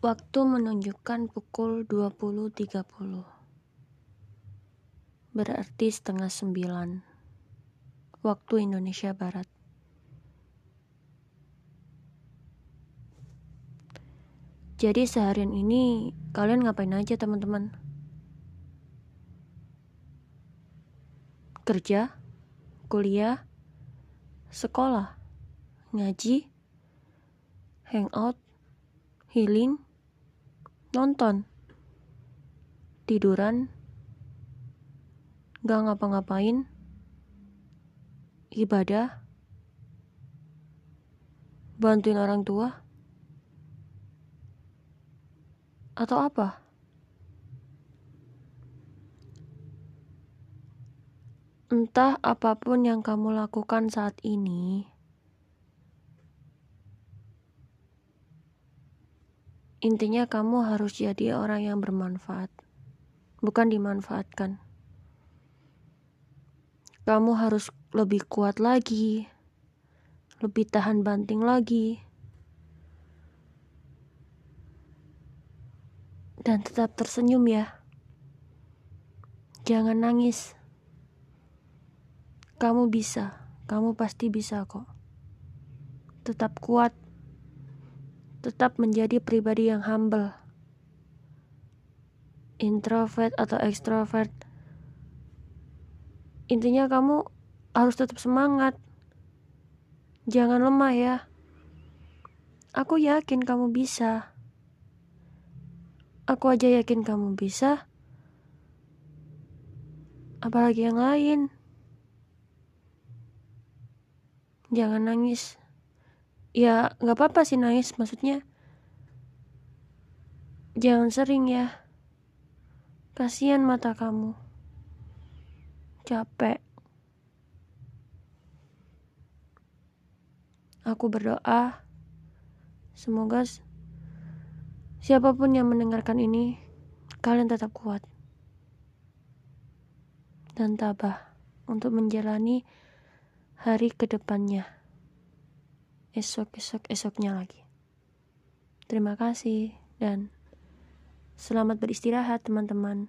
Waktu menunjukkan pukul 20.30. Berarti setengah sembilan. Waktu Indonesia Barat. Jadi seharian ini kalian ngapain aja teman-teman? Kerja? Kuliah? Sekolah? Ngaji? Hangout? Healing? Nonton, tiduran, gak ngapa-ngapain, ibadah, bantuin orang tua, atau apa? Entah apa pun yang kamu lakukan saat ini, Intinya kamu harus jadi orang yang bermanfaat, bukan dimanfaatkan. Kamu harus lebih kuat lagi, lebih tahan banting lagi, dan tetap tersenyum ya. Jangan nangis. Kamu bisa, kamu pasti bisa kok. Tetap kuat tetap menjadi pribadi yang humble. Introvert atau extrovert. Intinya kamu harus tetap semangat. Jangan lemah ya. Aku yakin kamu bisa. Aku aja yakin kamu bisa. Apalagi yang lain. Jangan nangis ya nggak apa-apa sih nangis maksudnya jangan sering ya. Kasihan mata kamu. Capek. Aku berdoa semoga siapa pun yang mendengarkan ini kalian tetap kuat dan tabah untuk menjalani hari ke depannya esok-esok-esoknya lagi. Terima kasih dan selamat beristirahat teman-teman.